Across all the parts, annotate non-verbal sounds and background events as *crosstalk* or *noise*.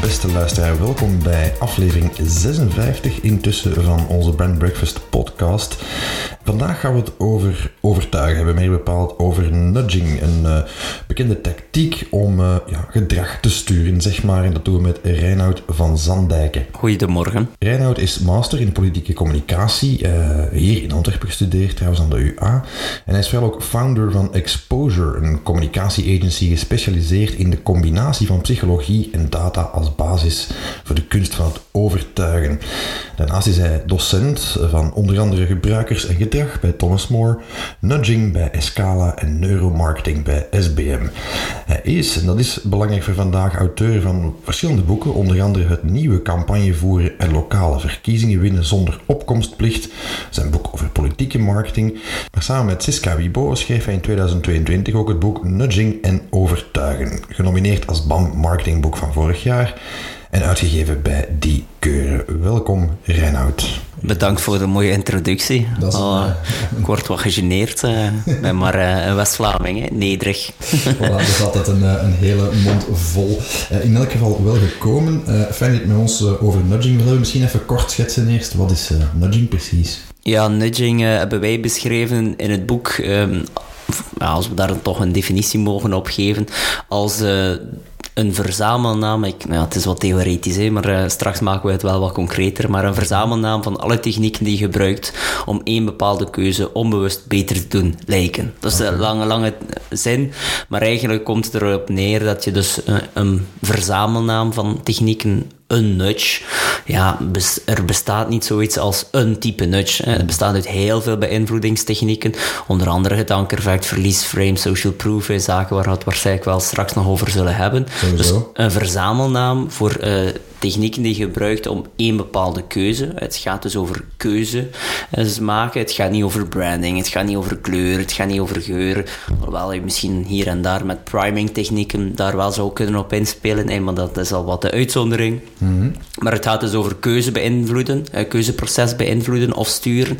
Beste luisteraar, welkom bij aflevering 56 intussen van onze Brand Breakfast podcast. Vandaag gaan we het over overtuigen, hebben meer bepaald over nudging, een uh, bekende tactiek om uh, ja, gedrag te sturen, zeg maar. En dat doen we met Reinoud van Zandijken. Goedemorgen. Reinoud is master in politieke communicatie, uh, hier in Antwerpen gestudeerd, trouwens aan de UA. En hij is wel ook founder van Exposure, een communicatie-agency gespecialiseerd in de combinatie van psychologie en data als basis voor de kunst van het overtuigen. Daarnaast is hij docent van onder andere gebruikers en gedrag bij Thomas More, nudging bij Escala en neuromarketing bij SBM. Hij is, en dat is belangrijk voor vandaag, auteur van verschillende boeken, onder andere Het nieuwe campagne voeren en lokale verkiezingen winnen zonder opkomstplicht, zijn boek over politieke marketing. Maar samen met Siska Wibo schreef hij in 2022 ook het boek Nudging en Overtuigen, genomineerd als BAM Marketingboek van vorig jaar en uitgegeven bij Die Keuren. Welkom, Reinoud. Bedankt voor de mooie introductie. Dat is oh, ik word wat gegeneerd. Ik uh, ben maar uh, een West-Vlaming, nederig. voilà, dat is altijd een, een hele mond vol. Uh, in elk geval wel gekomen. fijn dat je met ons over nudging wil hebben. Misschien even kort schetsen eerst. Wat is nudging precies? Ja, nudging hebben wij beschreven in het boek... Um, als we daar toch een definitie mogen op geven, als een verzamelnaam. Ik, nou, het is wat theoretisch, hè, maar uh, straks maken we het wel wat concreter. Maar een verzamelnaam van alle technieken die je gebruikt om één bepaalde keuze onbewust beter te doen lijken. Dat is een lange, lange zin. Maar eigenlijk komt het erop neer dat je dus uh, een verzamelnaam van technieken een nudge. Ja, er bestaat niet zoiets als een type nudge. Het bestaat uit heel veel beïnvloedingstechnieken. Onder andere het verlies, frame, social proof. Zaken waar we het waarschijnlijk wel straks nog over zullen hebben. Sowieso. Dus een verzamelnaam voor uh, technieken die je gebruikt om één bepaalde keuze. Het gaat dus over keuze maken. Het gaat niet over branding, het gaat niet over kleur, het gaat niet over geuren. Hoewel je misschien hier en daar met priming technieken daar wel zou kunnen op inspelen, maar dat is al wat de uitzondering. Mm -hmm. Maar het gaat dus over keuze beïnvloeden, keuzeproces beïnvloeden of sturen.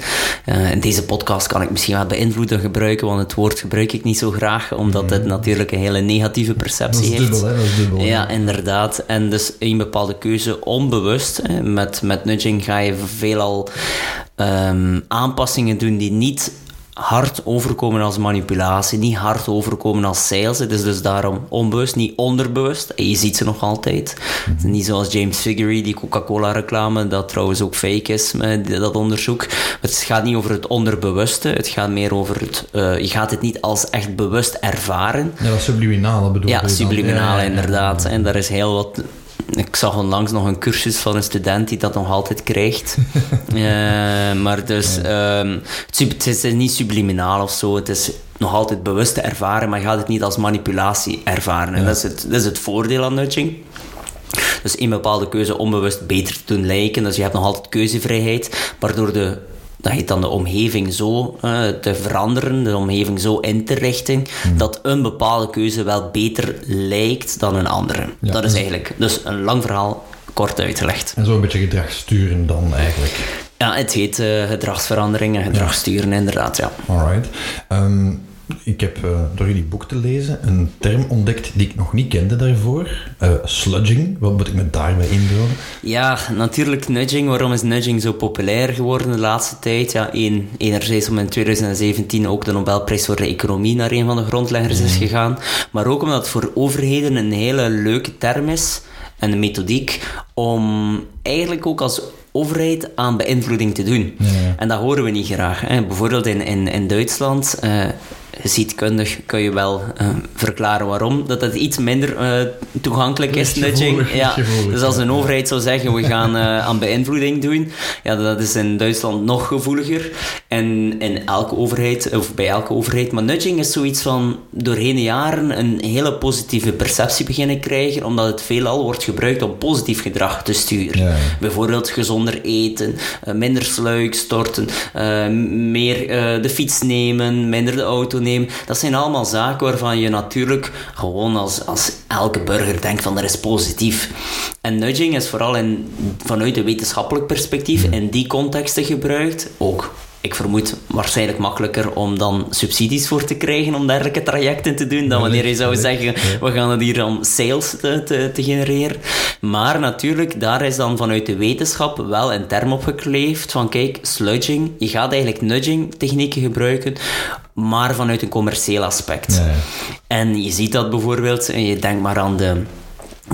In deze podcast kan ik misschien wel beïnvloeden gebruiken, want het woord gebruik ik niet zo graag, omdat mm -hmm. het natuurlijk een hele negatieve perceptie dat is heeft. Dubbel, hè? Dat is dubbel, ja, inderdaad. En dus een bepaalde keuze onbewust. Hè. Met, met nudging ga je veelal um, aanpassingen doen die niet hard overkomen als manipulatie, niet hard overkomen als sales. Het is dus daarom onbewust, niet onderbewust. En je ziet ze nog altijd. Niet zoals James Figgery, die Coca-Cola reclame, dat trouwens ook fake is, dat onderzoek. Het gaat niet over het onderbewuste, het gaat meer over het... Uh, je gaat het niet als echt bewust ervaren. Ja, dat subliminale bedoel Ja, subliminale ja, ja, inderdaad. En daar is heel wat ik zag onlangs nog een cursus van een student die dat nog altijd krijgt. uh, *laughs* maar dus, um, het is niet subliminaal of zo. Het is nog altijd bewust te ervaren, maar je gaat het niet als manipulatie ervaren. En dat, is het, dat is het voordeel aan nudging. Dus een bepaalde keuze onbewust beter te doen lijken. Dus je hebt nog altijd keuzevrijheid, waardoor de dat heet dan de omgeving zo uh, te veranderen, de omgeving zo in te richten, mm. dat een bepaalde keuze wel beter lijkt dan een andere. Ja, dat is eigenlijk dus een lang verhaal kort uitgelegd. En zo een beetje gedrag sturen dan eigenlijk. Ja, het heet uh, gedragsverandering en gedrag sturen, inderdaad, ja. Alright. Um, ik heb uh, door jullie boek te lezen een term ontdekt die ik nog niet kende daarvoor. Uh, sludging. Wat moet ik me daarbij inbeelden? Ja, natuurlijk nudging. Waarom is nudging zo populair geworden de laatste tijd? Ja, één, enerzijds omdat in 2017 ook de Nobelprijs voor de economie naar een van de grondleggers mm. is gegaan. Maar ook omdat het voor overheden een hele leuke term is en een methodiek om eigenlijk ook als overheid aan beïnvloeding te doen. Ja. En dat horen we niet graag. Hè. Bijvoorbeeld in, in, in Duitsland... Uh, geschiedkundig kun je wel uh, verklaren waarom. Dat het iets minder uh, toegankelijk is, nudging. Ja. Dus als een overheid zou zeggen, we gaan uh, aan beïnvloeding doen, ja, dat is in Duitsland nog gevoeliger. En in elke overheid, of bij elke overheid. Maar nudging is zoiets van doorheen de jaren een hele positieve perceptie beginnen krijgen, omdat het veelal wordt gebruikt om positief gedrag te sturen. Ja. Bijvoorbeeld gezonder eten, minder sluik storten, meer de fiets nemen, minder de auto nemen. Dat zijn allemaal zaken waarvan je natuurlijk gewoon als, als elke burger denkt van er is positief. En nudging is vooral in, vanuit een wetenschappelijk perspectief in die contexten gebruikt. Ook ik vermoed waarschijnlijk makkelijker om dan subsidies voor te krijgen om dergelijke trajecten te doen, dan wanneer je zou zeggen, we gaan het hier om sales te, te, te, genereren. Maar natuurlijk, daar is dan vanuit de wetenschap wel een term op gekleefd van kijk, sludging, je gaat eigenlijk nudging technieken gebruiken maar vanuit een commercieel aspect. En je ziet dat bijvoorbeeld, en je denkt maar aan de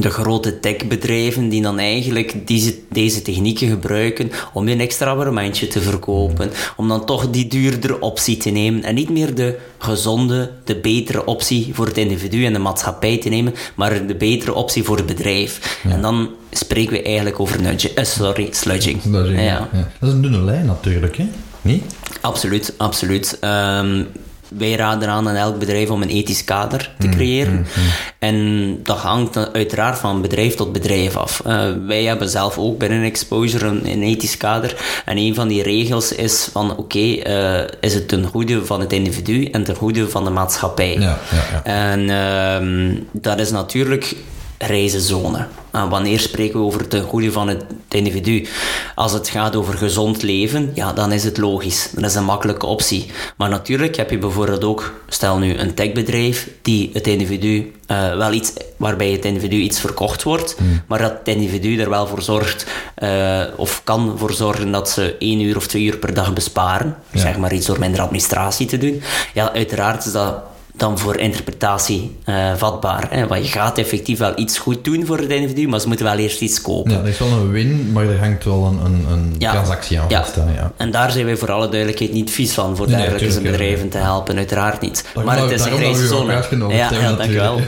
de grote techbedrijven die dan eigenlijk deze, deze technieken gebruiken om een extra abonnementje te verkopen, om dan toch die duurdere optie te nemen en niet meer de gezonde, de betere optie voor het individu en de maatschappij te nemen, maar de betere optie voor het bedrijf. En dan spreken we eigenlijk over nudge, uh, sorry, sludging. sludging ja. ja. Dat is een dunne lijn natuurlijk, hè? Niet? Absoluut, absoluut. Um, wij raden aan aan elk bedrijf om een ethisch kader te mm, creëren. Mm, mm. En dat hangt uiteraard van bedrijf tot bedrijf af. Uh, wij hebben zelf ook binnen Exposure een, een, ethisch kader. En een van die regels is van oké, okay, uh, eh, is het ten goede van het individu en ten goede van de maatschappij. Ja, ja, ja. En uh, dat is natuurlijk reizenzone. En wanneer spreken we over het goede van het individu? Als het gaat over gezond leven, ja, dan is het logisch. Dat is een makkelijke optie. Maar natuurlijk heb je bijvoorbeeld ook, stel nu een techbedrijf, die het individu uh, wel iets, waarbij het individu iets verkocht wordt, hmm. maar dat het individu er wel voor zorgt, uh, of kan voor zorgen dat ze één uur of twee uur per dag besparen. Zeg maar iets door minder administratie te doen. Ja, uiteraard is dat dan voor interpretatie uh, vatbaar. Hè? Want je gaat effectief wel iets goed doen voor het individu, maar ze moeten wel eerst iets kopen. Ja, dat is wel een win, maar er hangt wel een, een, een transactie aan vast. Ja. En daar zijn wij voor alle duidelijkheid niet vies van, voor dergelijke bedrijven te helpen, uiteraard niet. maar het is een grijze zone. Ja, ja dankjewel.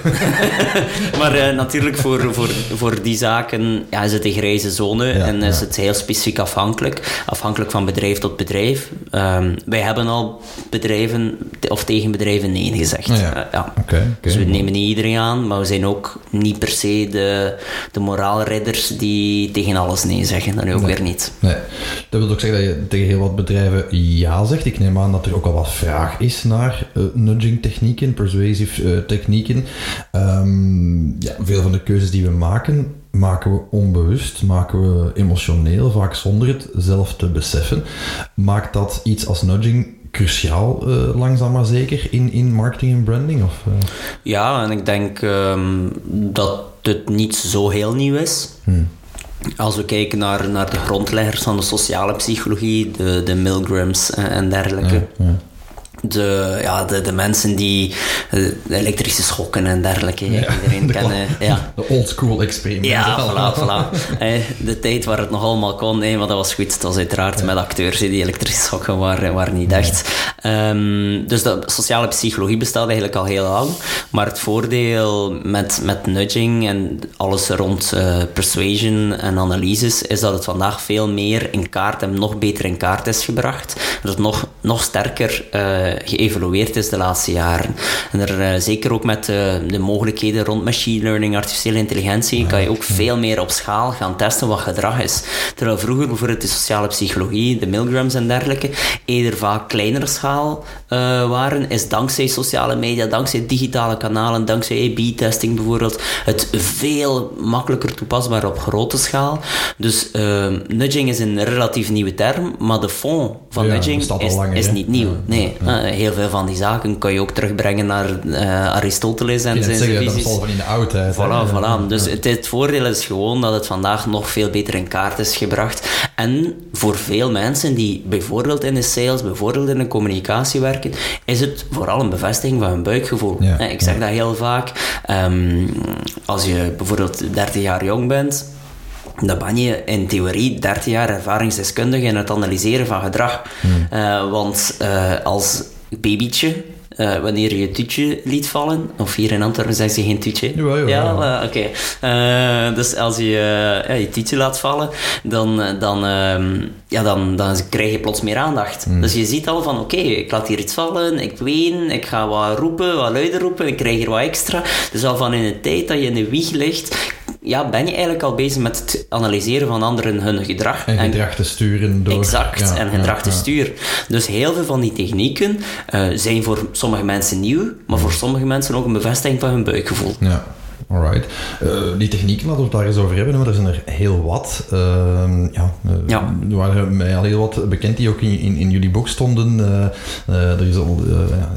*laughs* maar uh, natuurlijk, voor, voor, voor die zaken ja, is het een grijze zone en is het heel specifiek afhankelijk. Afhankelijk van bedrijf tot bedrijf. Um, wij hebben al bedrijven, of tegen bedrijven nee gezegd. Ja. Uh, Dus we nemen niet iedereen aan, maar we zijn ook niet per se de, de moraalridders die tegen alles nee zeggen. Dat ook weer niet. Nee. Dat wil ook zeggen dat je tegen heel wat bedrijven ja zegt. Ik neem aan dat er ook al wat vraag is naar uh, nudging technieken, persuasive uh, technieken. Um, ja, veel van de keuzes die we maken, maken we onbewust, maken we emotioneel, vaak zonder het zelf te beseffen. Maakt dat iets als nudging cruciaal, uh, langzaam maar zeker, in, in marketing en branding? Of, uh? Ja, en ik denk um, dat het niet zo heel nieuw is. Hmm. Als we kijken naar, naar de grondleggers van de sociale psychologie, de, de Milgrams en dergelijke. Ja, ja de, ja, de, de mensen die eh, de elektrische schokken en dergelijke iedereen de kennen. Ja. De old school experiment. Ja, voilà, voilà. De tijd waar het nog allemaal kon, nee, maar dat was goed. Het was uiteraard met acteurs die elektrische schokken waren, waren niet echt. Um, dus de sociale psychologie bestaat eigenlijk al heel lang. Maar het voordeel met, met nudging en alles rond uh, persuasion en analyses is dat het vandaag veel meer in kaart en nog beter in kaart is gebracht. Dat het nog, nog sterker uh, geëvolueerd is de laatste jaren. En er, eh, zeker ook met de mogelijkheden rond machine learning, artificiële intelligentie, kan je ook veel meer op schaal gaan testen wat gedrag is. Terwijl vroeger bijvoorbeeld de sociale psychologie, de Milgrams en dergelijke, eerder vaak kleinere schaal uh, waren, is dankzij sociale media, dankzij digitale kanalen, dankzij A-B-testing bijvoorbeeld, het veel makkelijker toepasbaar op grote schaal. Dus uh, nudging is een relatief nieuwe term, maar de fond van nudging is, is niet nieuw. Nee, eh, heel veel van die zaken kan je ook terugbrengen naar uh, Aristoteles en zijn zeggen, visies. Dat van in de oudheid. Voilà, voilà. Dus het, het, voordeel is gewoon dat het vandaag nog veel beter in kaart is gebracht. En voor veel mensen die bijvoorbeeld in de sales, bijvoorbeeld in de communicatie werken, is het vooral een bevestiging van hun buikgevoel. Ja, ik zeg dat heel vaak. Um, als je bijvoorbeeld 30 jaar jong bent, dan ben je in theorie 30 jaar ervaringsdeskundige in het analyseren van gedrag. Hmm. Uh, want uh, als babytje eh, wanneer je je toetje liet vallen, of hier in Antwerpen zeggen ze geen toetje. Jawel, jawel, Ja, eh, oké. Eh, dus als je eh, ja, je toetje laat vallen, dan, eh, dan, ehm, ja, dan, dan krijg je plots meer aandacht. Dus je ziet al van, oké, ik laat hier iets vallen, ik ween, ik ga wat roepen, wat luider roepen, ik krijg hier wat extra. Dus al van in de tijd dat je in de wieg ligt, ja, ben je eigenlijk al bezig met het analyseren van anderen hun gedrag. En gedrag te sturen door... Exact, ja, en gedrag ja, te sturen. Dus heel veel van die technieken eh, zijn voor sommige mensen nieuw, maar voor sommige mensen ook een bevestiging van hun buikgevoel. Ja, alright. Eh, die technieken laten we het daar eens over hebben, maar er zijn er heel wat. Ehm, ja, eh, Ja. Er waren mij al heel wat bekend die ook in, in, in jullie boek stonden. Eh, er is al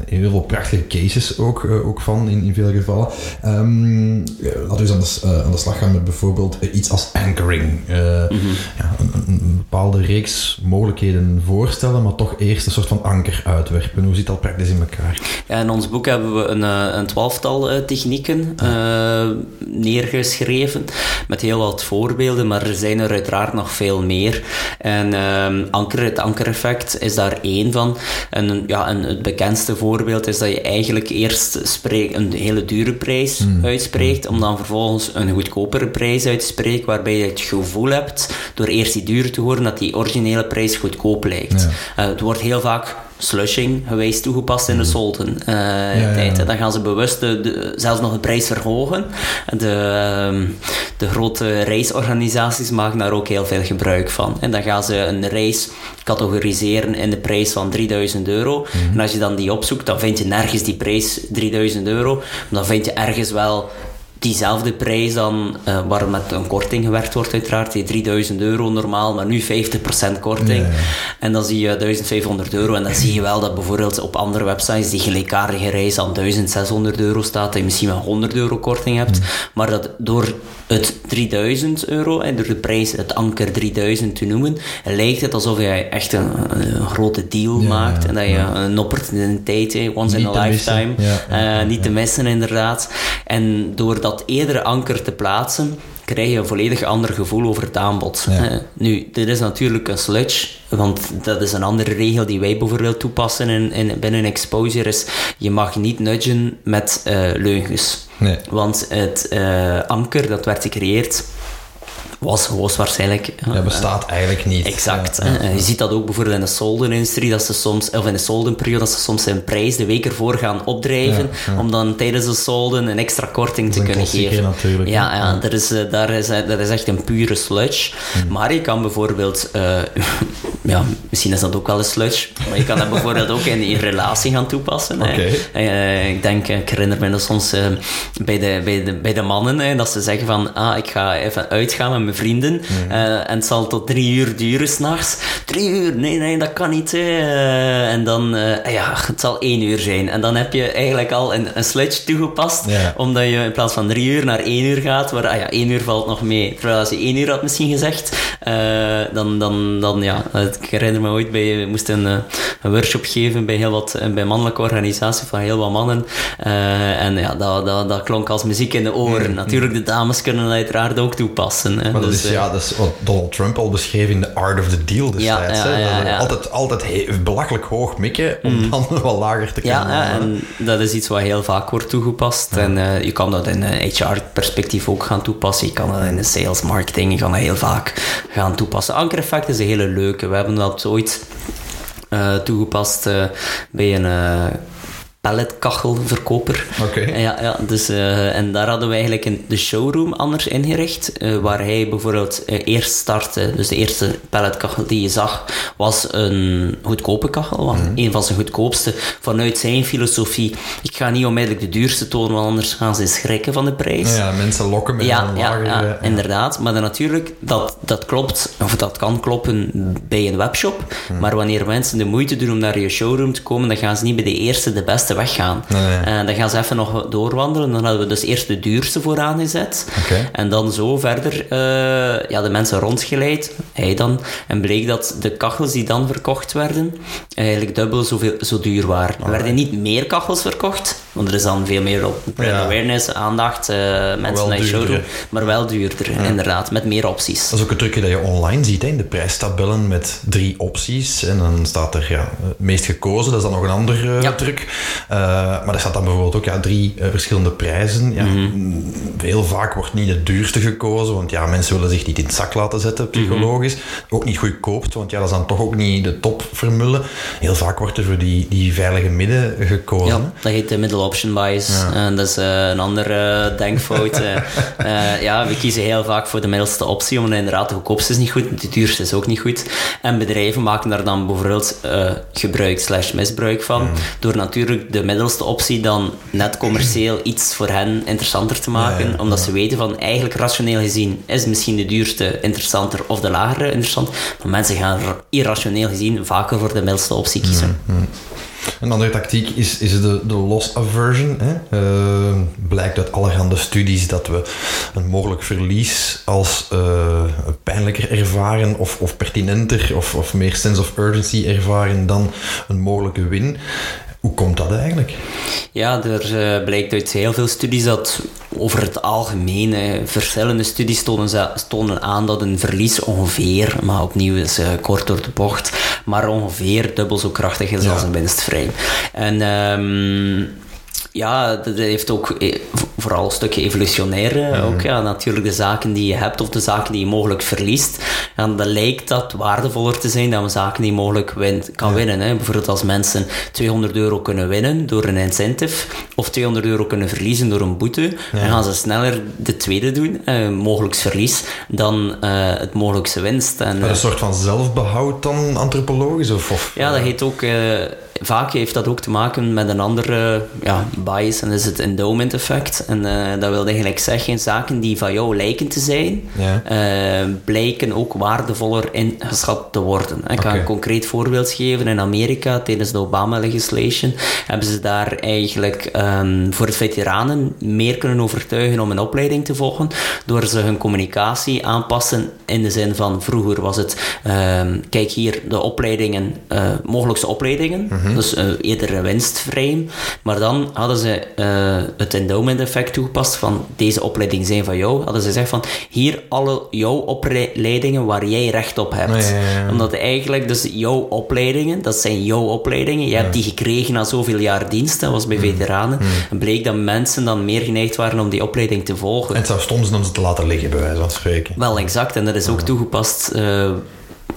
heel veel prachtige cases ook, ook van, in, in veel gevallen. Ehm, eh, laten we eens aan de, aan de slag gaan met bijvoorbeeld iets als anchoring. Eh, ja, een, bepaalde reeks mogelijkheden voorstellen, maar toch eerst een soort van anker uitwerpen. Hoe zit dat praktisch in elkaar? Ja, in ons boek hebben we een, een twaalftal technieken neergeschreven met heel wat voorbeelden, maar er zijn er uiteraard nog veel meer. En ehm, anker, het ankereffect is daar één van. En ja, en het bekendste voorbeeld is dat je eigenlijk eerst spreekt, een hele dure prijs uitspreekt, om dan vervolgens een goedkopere prijs uit te spreken, waarbij je het gevoel hebt, door eerst die dure te horen, dat die originele prijs goedkoop lijkt. Eh, het wordt heel vaak slushing geweest toegepast in de solden eh, ja, tijd. ja. Dan gaan ze bewust de, de- zelfs nog de prijs verhogen. De, ehm, de grote reisorganisaties maken daar ook heel veel gebruik van. En dan gaan ze een reis categoriseren in de prijs van 3000 euro. En als je dan die opzoekt, dan vind je nergens die prijs 3000 euro. Maar dan vind je ergens wel diezelfde prijs dan, eh, waar met een korting gewerkt wordt uiteraard, die 3000 euro normaal, maar nu 50% korting. En dan zie je 1500 euro. En dan zie je wel dat bijvoorbeeld op andere websites die gelijkaardige reis aan 1600 euro staat, dat je misschien wel 100 euro korting hebt, maar dat door het 3000 euro en door de prijs het anker 3000 te noemen, lijkt het alsof je echt een, een grote deal Ja, maakt en dat je een opportuniteit, once Niet in a lifetime, Ja, eh, niet te missen inderdaad. En door dat eerdere anker te plaatsen, krijg je een volledig ander gevoel over het aanbod. Ja. Eh, nu, dit is natuurlijk een sludge, want dat is een andere regel die wij bijvoorbeeld toepassen in, in, binnen Exposure, is je mag niet nudgen met eh, leugens. Nee. Want het eh, anker dat werd gecreëerd, was hoogstwaarschijnlijk... Ja, bestaat eigenlijk niet. Exact. Ja. Je ziet dat ook bijvoorbeeld in de soldenindustrie, dat ze soms, of in de soldenperiode, dat ze soms hun prijs de week ervoor gaan opdrijven, Ja, om dan tijdens de solden een extra korting te kunnen geven. natuurlijk. Ja, ja. Dat, is, eh, daar is, eh, dat is echt een pure sludge. Hmm. Maar je kan bijvoorbeeld, eh, *laughs* ja, misschien is dat ook wel een sludge, maar je kan dat bijvoorbeeld ook in je relatie gaan toepassen. hè. Eh, ik denk, ik herinner me dat soms eh, bij, de, bij, de, bij de mannen, hè, dat ze zeggen van, ah, ik ga even uitgaan met mijn vrienden eh, en het zal tot drie uur duren s'nachts. Drie uur? Nee, nee, dat kan niet. Eh, en dan, eh, ja, het zal één uur zijn. En dan heb je eigenlijk al een, een sludge toegepast, omdat je in plaats van drie uur naar één uur gaat, waar, ah ja, één uur valt nog mee. Terwijl als je één uur had misschien gezegd, dan, dan, dan, ja, ik herinner me ooit, bij, we moesten een, een workshop geven bij heel wat, bij mannelijke organisaties van heel wat mannen. En ja, dat, dat, dat klonk als muziek in de oren. Natuurlijk, de dames kunnen dat uiteraard ook toepassen. Hè. Dat Dus, is, eh, ja, dat is wat Donald Trump al beschreef in The Art of the Deal destijds. Ja. Altijd, altijd he- belachelijk hoog mikken om dan *laughs* wat lager te kunnen Ja, en dat is iets wat heel vaak wordt toegepast. En eh, je kan dat in HR-perspectief ook gaan toepassen. Je kan dat in de sales marketing, je kan dat heel vaak gaan toepassen. Ankereffect is een hele leuke. We hebben dat ooit eh, toegepast eh, bij een eh palletkachelverkoper. Oké. *laughs* Ja, ja dus, eh, en daar hadden we eigenlijk een, de showroom anders ingericht, eh, waar hij bijvoorbeeld eh, eerst startte. Dus de eerste palletkachel die je zag, was een goedkope kachel, want een van zijn goedkoopste, vanuit zijn filosofie. Ik ga niet onmiddellijk de duurste tonen, want anders gaan ze schrikken van de prijs. Ja, mensen lokken met Ja, een ja, lager... ja, inderdaad. Maar dan natuurlijk, dat, dat klopt, of dat kan kloppen bij een webshop. Maar wanneer mensen de moeite doen om naar je showroom te komen, dan gaan ze niet bij de eerste, de beste weggaan. Nee, nee. En dan gaan ze even nog doorwandelen. Dan hadden we dus eerst de duurste vooraan gezet. En dan zo verder eh, ja, de mensen rondgeleid, hij dan. En bleek dat de kachels die dan verkocht werden, eigenlijk dubbel zoveel, zo duur waren. Er werden niet meer kachels verkocht, Want er is dan veel meer op brand Ja. awareness, aandacht, eh, mensen wel naar je showroom. Maar wel duurder, inderdaad. Met meer opties. Dat is ook een trucje dat je online ziet, hè, in de prijstabellen met drie opties. En dan staat er ja, het meest gekozen, dat is dan nog een ander eh, Ja. truc. Eh, maar er staat dan bijvoorbeeld ook ja, drie eh, verschillende prijzen. Ja, Mhm. mm, Heel vaak wordt niet het duurste gekozen, want ja, mensen willen zich niet in het zak laten zetten, psychologisch. Mhm. Ook niet goedkoopst, want ja, dat is dan toch ook niet de top vermullen. Heel vaak wordt er voor die, die veilige midden gekozen. Ja, dat heet de middle option bias. En dat is eh, een andere eh, denkfout. eh. *laughs* Eh, ja, we kiezen heel vaak voor de middelste optie, omdat inderdaad de goedkoopste is niet goed, de duurste is ook niet goed. En bedrijven maken daar dan bijvoorbeeld eh, gebruik slash misbruik van, door natuurlijk de middelste optie dan net commercieel *clears throat* iets voor hen interessanter te maken, Ja, ja, omdat ze weten van eigenlijk rationeel gezien is misschien de duurste interessanter of de lagere interessant, maar mensen gaan irrationeel gezien vaker voor de middelste optie kiezen. Een andere tactiek is, is de, de loss aversion. Hè. Eh, blijkt uit allerhande studies dat we een mogelijk verlies als eh, pijnlijker ervaren of, of pertinenter of, of meer sense of urgency ervaren dan een mogelijke win. Hoe komt dat eigenlijk? Ja, er eh, blijkt uit heel veel studies dat over het algemeen, eh, verschillende studies tonen, ze- tonen aan dat een verlies ongeveer, maar opnieuw is eh, kort door de bocht, maar ongeveer dubbel zo krachtig is Ja. als een winstvrij. En ehm, ja, dat heeft ook eh, vooral een stukje evolutionair eh, ook. Ja, natuurlijk de zaken die je hebt of de zaken die je mogelijk verliest. En dan lijkt dat waardevoller te zijn dan zaken die je mogelijk wint, kan winnen. Hè. Bijvoorbeeld als mensen 200 euro kunnen winnen door een incentive of 200 euro kunnen verliezen door een boete, dan gaan ze sneller de tweede doen, eh, mogelijks verlies, dan eh, het mogelijkse winst. En, Met een soort van zelfbehoud dan antropologisch? Of, of, ja, dat heet ook... eh, vaak heeft dat ook te maken met een andere ja, bias, en dat is het endowment effect. En eh, dat wil eigenlijk zeggen, zaken die van jou lijken te zijn, Ja. eh, blijken ook waardevoller ingeschat te worden. Ik ga Oké. een concreet voorbeeld geven. In Amerika, tijdens de Obama-legislation, hebben ze daar eigenlijk ehm, voor de veteranen meer kunnen overtuigen om een opleiding te volgen, door ze hun communicatie aanpassen in de zin van vroeger was het, ehm, kijk hier, de opleidingen, eh, mogelijkste opleidingen, dus eh, eerder een winstvrij, maar dan hadden ze eh, het endowment effect toegepast van deze opleiding zijn van jou, hadden ze gezegd van hier alle jouw opleidingen waar jij recht op hebt. Ja, ja, ja. Omdat eigenlijk dus jouw opleidingen, dat zijn jouw opleidingen, je hebt die gekregen na zoveel jaar dienst, dat was bij Mm. veteranen, en bleek dat mensen dan meer geneigd waren om die opleiding te volgen. En het zou stom zijn om ze te laten liggen, bij wijze van spreken. Wel, exact. En dat is ook toegepast eh,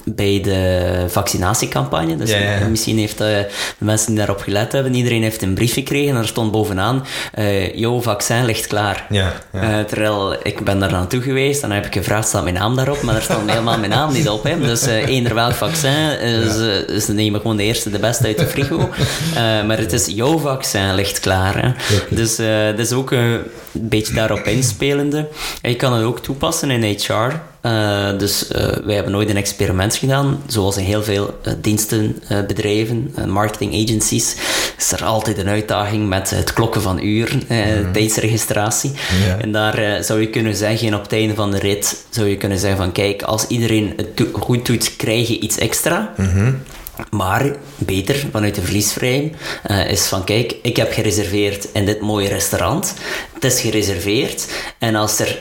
bij de vaccinatiecampagne. Dus Ja, ja, ja. misschien heeft eh, de mensen die daarop gelet hebben, iedereen heeft een brief gekregen en er stond bovenaan, eh jouw vaccin ligt klaar. Ja. Eh, terwijl ik ben daar naartoe geweest en dan heb ik gevraagd, staat mijn naam daarop? Maar er stond helemaal mijn naam niet op. Hè. Dus eh eender welk vaccin, is, eh, is neem ik gewoon de eerste, de beste uit de frigo. Eh, maar het is jouw vaccin ligt klaar. Hè. Dus eh, dat is ook eh, een beetje daarop inspelende. En je kan het ook toepassen in HR. Eh, dus eh, wij hebben nooit een experiment gedaan, zoals in heel veel eh, dienstenbedrijven, eh, marketing agencies, is er altijd een uitdaging met het klokken van uren, eh, tijdsregistratie. En daar zou je kunnen zeggen, op het einde van de rit, zou je kunnen zeggen van kijk, als iedereen het do- goed doet, krijg je iets extra. Maar beter vanuit de verliesvrij is van kijk, ik heb gereserveerd in dit mooie restaurant. Het is gereserveerd. En als er,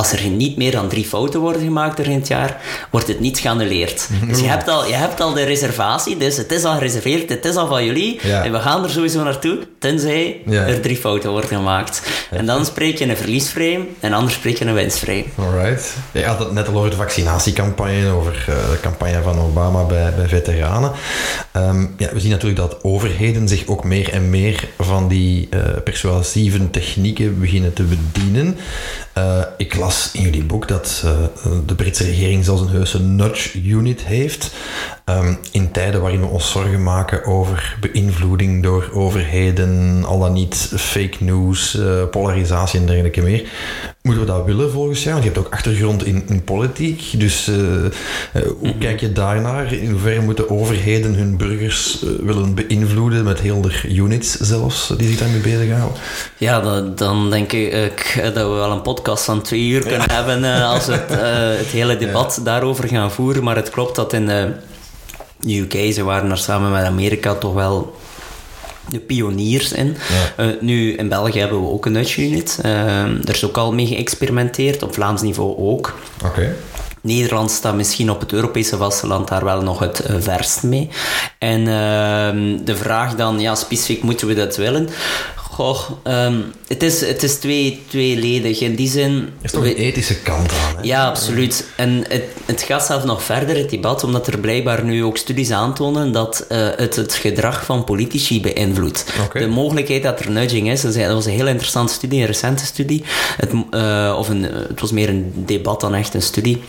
als er niet meer dan drie fouten worden gemaakt door in het jaar, wordt het niet geannuleerd. Dus je hebt, al, je hebt al de reservatie, dus het is al gereserveerd, het is al van jullie. Ja. En we gaan er sowieso naartoe, tenzij Ja. er drie fouten worden gemaakt. En dan spreek je een verliesvrij en anders spreek je een winstvrij. Alright. Je had het net al over de vaccinatiecampagne, over eh, de campagne van Obama bij, bij veteranen. Ehm, ja, we zien natuurlijk dat overheden zich ook meer en meer van die eh, persuasieve technieken beginnen te bedienen. Eh, ik las in jullie boek dat eh, de Britse regering zelfs een heuse nudge unit heeft. Ehm, in tijden waarin we ons zorgen maken over beïnvloeding door overheden, al dan niet fake news, eh, polarisatie en dergelijke meer. Moeten we dat willen volgens jou? Want je hebt ook achtergrond in, in politiek. Dus eh, eh, hoe kijk je daarnaar? In hoeverre moeten overheden hun burgers eh, willen beïnvloeden met heel de units zelfs, die zich daarmee bezighouden? Ja, dan, dan denk ik dat we wel een podcast van twee uur kunnen hebben als we het, *laughs* het hele debat daarover gaan voeren. Maar het klopt dat in de UK, ze waren er samen met Amerika toch wel de pioniers in. Uh, nu, in België hebben we ook een nudge unit. Uh, er is ook al mee geëxperimenteerd, op Vlaams niveau ook. Oké. Nederland staat misschien op het Europese vasteland daar wel nog het uh, verst mee. En uh, de vraag dan, ja, specifiek moeten we dat willen? Goh, um, het is, het is twee, tweeledig. In die zin... Er is toch een ethische kant aan, hè? Ja, absoluut. En het, het gaat zelfs nog verder, het debat, omdat er blijkbaar nu ook studies aantonen dat uh, het het gedrag van politici beïnvloedt. Okay. De mogelijkheid dat er nudging is, dat was een heel interessante studie, een recente studie. Het, uh, of een, het was meer een debat dan echt een studie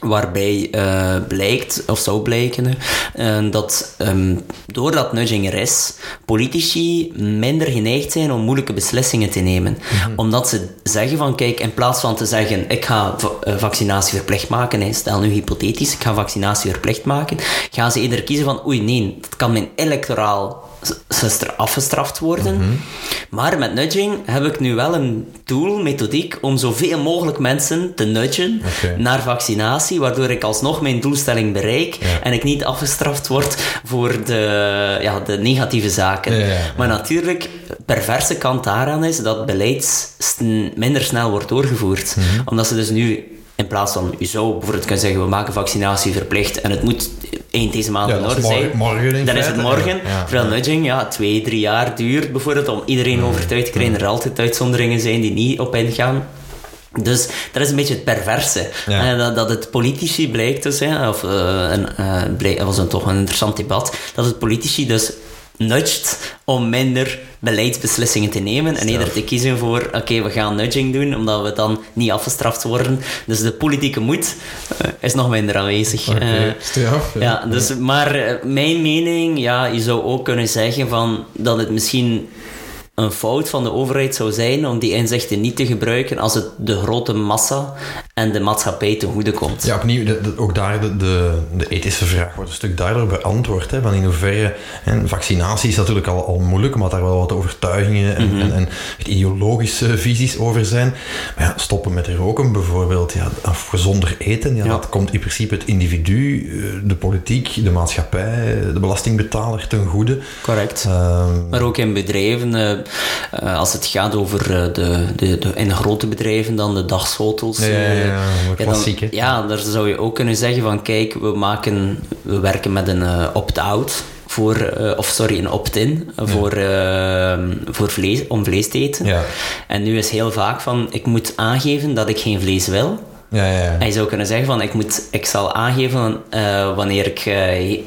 waarbij uh, blijkt, of zou blijken, uh, dat um, doordat nudging er is, politici minder geneigd zijn om moeilijke beslissingen te nemen. Mm -hmm. Omdat ze zeggen van, kijk, in plaats van te zeggen, ik ga uh, vaccinatie verplicht maken, hè, stel nu hypothetisch, ik ga vaccinatie verplicht maken, gaan ze eerder kiezen van, oei nee, dat kan mijn electoraal afgestraft worden. Mm -hmm. Maar met nudging heb ik nu wel een tool, methodiek, om zoveel mogelijk mensen te nudgen okay. naar vaccinatie, waardoor ik alsnog mijn doelstelling bereik ja. en ik niet afgestraft word voor de, ja, de negatieve zaken. Ja, ja, maar natuurlijk, perverse kant daaraan is dat beleid minder snel wordt doorgevoerd. Mhm. Mm -hmm. Omdat ze dus nu in plaats van, je zou bijvoorbeeld kunnen zeggen, we maken vaccinatie verplicht en het moet eind deze maand Ja, in orde zijn. morgen dan is het morgen. ja. Ja, Terwijl ja. nudging, ja, twee, drie jaar duurt bijvoorbeeld om iedereen overtuigd te krijgen. Er altijd uitzonderingen zijn die niet op ingaan. Dus dat is een beetje het perverse. Ja. Eh, dat, dat het politici blijkt dus, hè, of uh, een, uh, was een, toch een interessant debat, dat het politici dus nudgt om minder beleidsbeslissingen te nemen en eerder te kiezen voor, oké, okay, we gaan nudging doen, omdat we dan niet afgestraft worden. Dus de politieke moed uh, is nog minder aanwezig. Eh, straf, ja. ja, dus, maar uh, mijn mening, ja, je zou ook kunnen zeggen van, dat het misschien een fout van de overheid zou zijn om die inzichten niet te gebruiken als het de grote massa en de maatschappij ten goede komt. Ja, opnieuw, de, de, ook daar de, de, de, ethische vraag wordt een stuk duidelijker beantwoord. Hè, van in hoeverre, en vaccinatie is natuurlijk al, al moeilijk, omdat daar wel wat overtuigingen en, Mhm. mm -hmm. en, en ideologische visies over zijn. Maar ja, stoppen met roken bijvoorbeeld, ja, of gezonder eten, ja, Ja. dat komt in principe het individu, eh, de politiek, de maatschappij, de belastingbetaler ten goede. Correct. Ehm, Maar ook in bedrijven, eh, eh, als het gaat over de, de, de, in grote bedrijven dan de dagschotels. Ja, ja, eh, dan- ja, daar zou je ook kunnen zeggen van kijk, we, maken, we werken met een eh, opt-out. Voor, eh, of sorry, een opt-in voor, eh, voor vlees, om vlees te eten. Ja. En nu is heel vaak van, ik moet aangeven dat ik geen vlees wil. Ja, ja, ja. En je zou kunnen zeggen van, ik, moet, ik zal aangeven uh, wanneer ik... Uh, uh,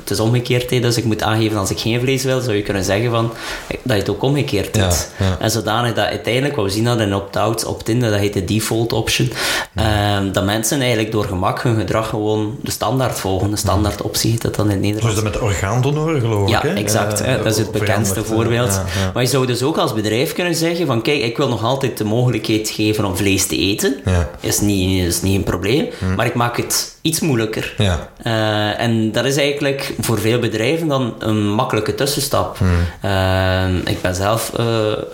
het is omgekeerd, dus ik moet aangeven als ik geen vlees wil, zou je kunnen zeggen van, dat je het ook omgekeerd doet. Ja, ja. En zodanig dat uiteindelijk, wat we zien dat in opt-out, opt-in, dat heet de default option, ehm, dat mensen eigenlijk door gemak hun gedrag gewoon de standaard volgen, de standaard optie heet dat dan in het Zo is Nederlands. dat met orgaandonoren, geloof Ja, ik. hè? exact. Eh. Dat is het bekendste voorbeeld. ja, ja. Maar je zou dus ook als bedrijf kunnen zeggen van kijk, ik wil nog altijd de mogelijkheid geven om vlees te eten. Ja. Is, niet, is niet een probleem. Maar ik maak het iets moeilijker. Ja. Eh, en dat is eigenlijk voor veel bedrijven dan een makkelijke tussenstap. Eh, ik ben zelf eh,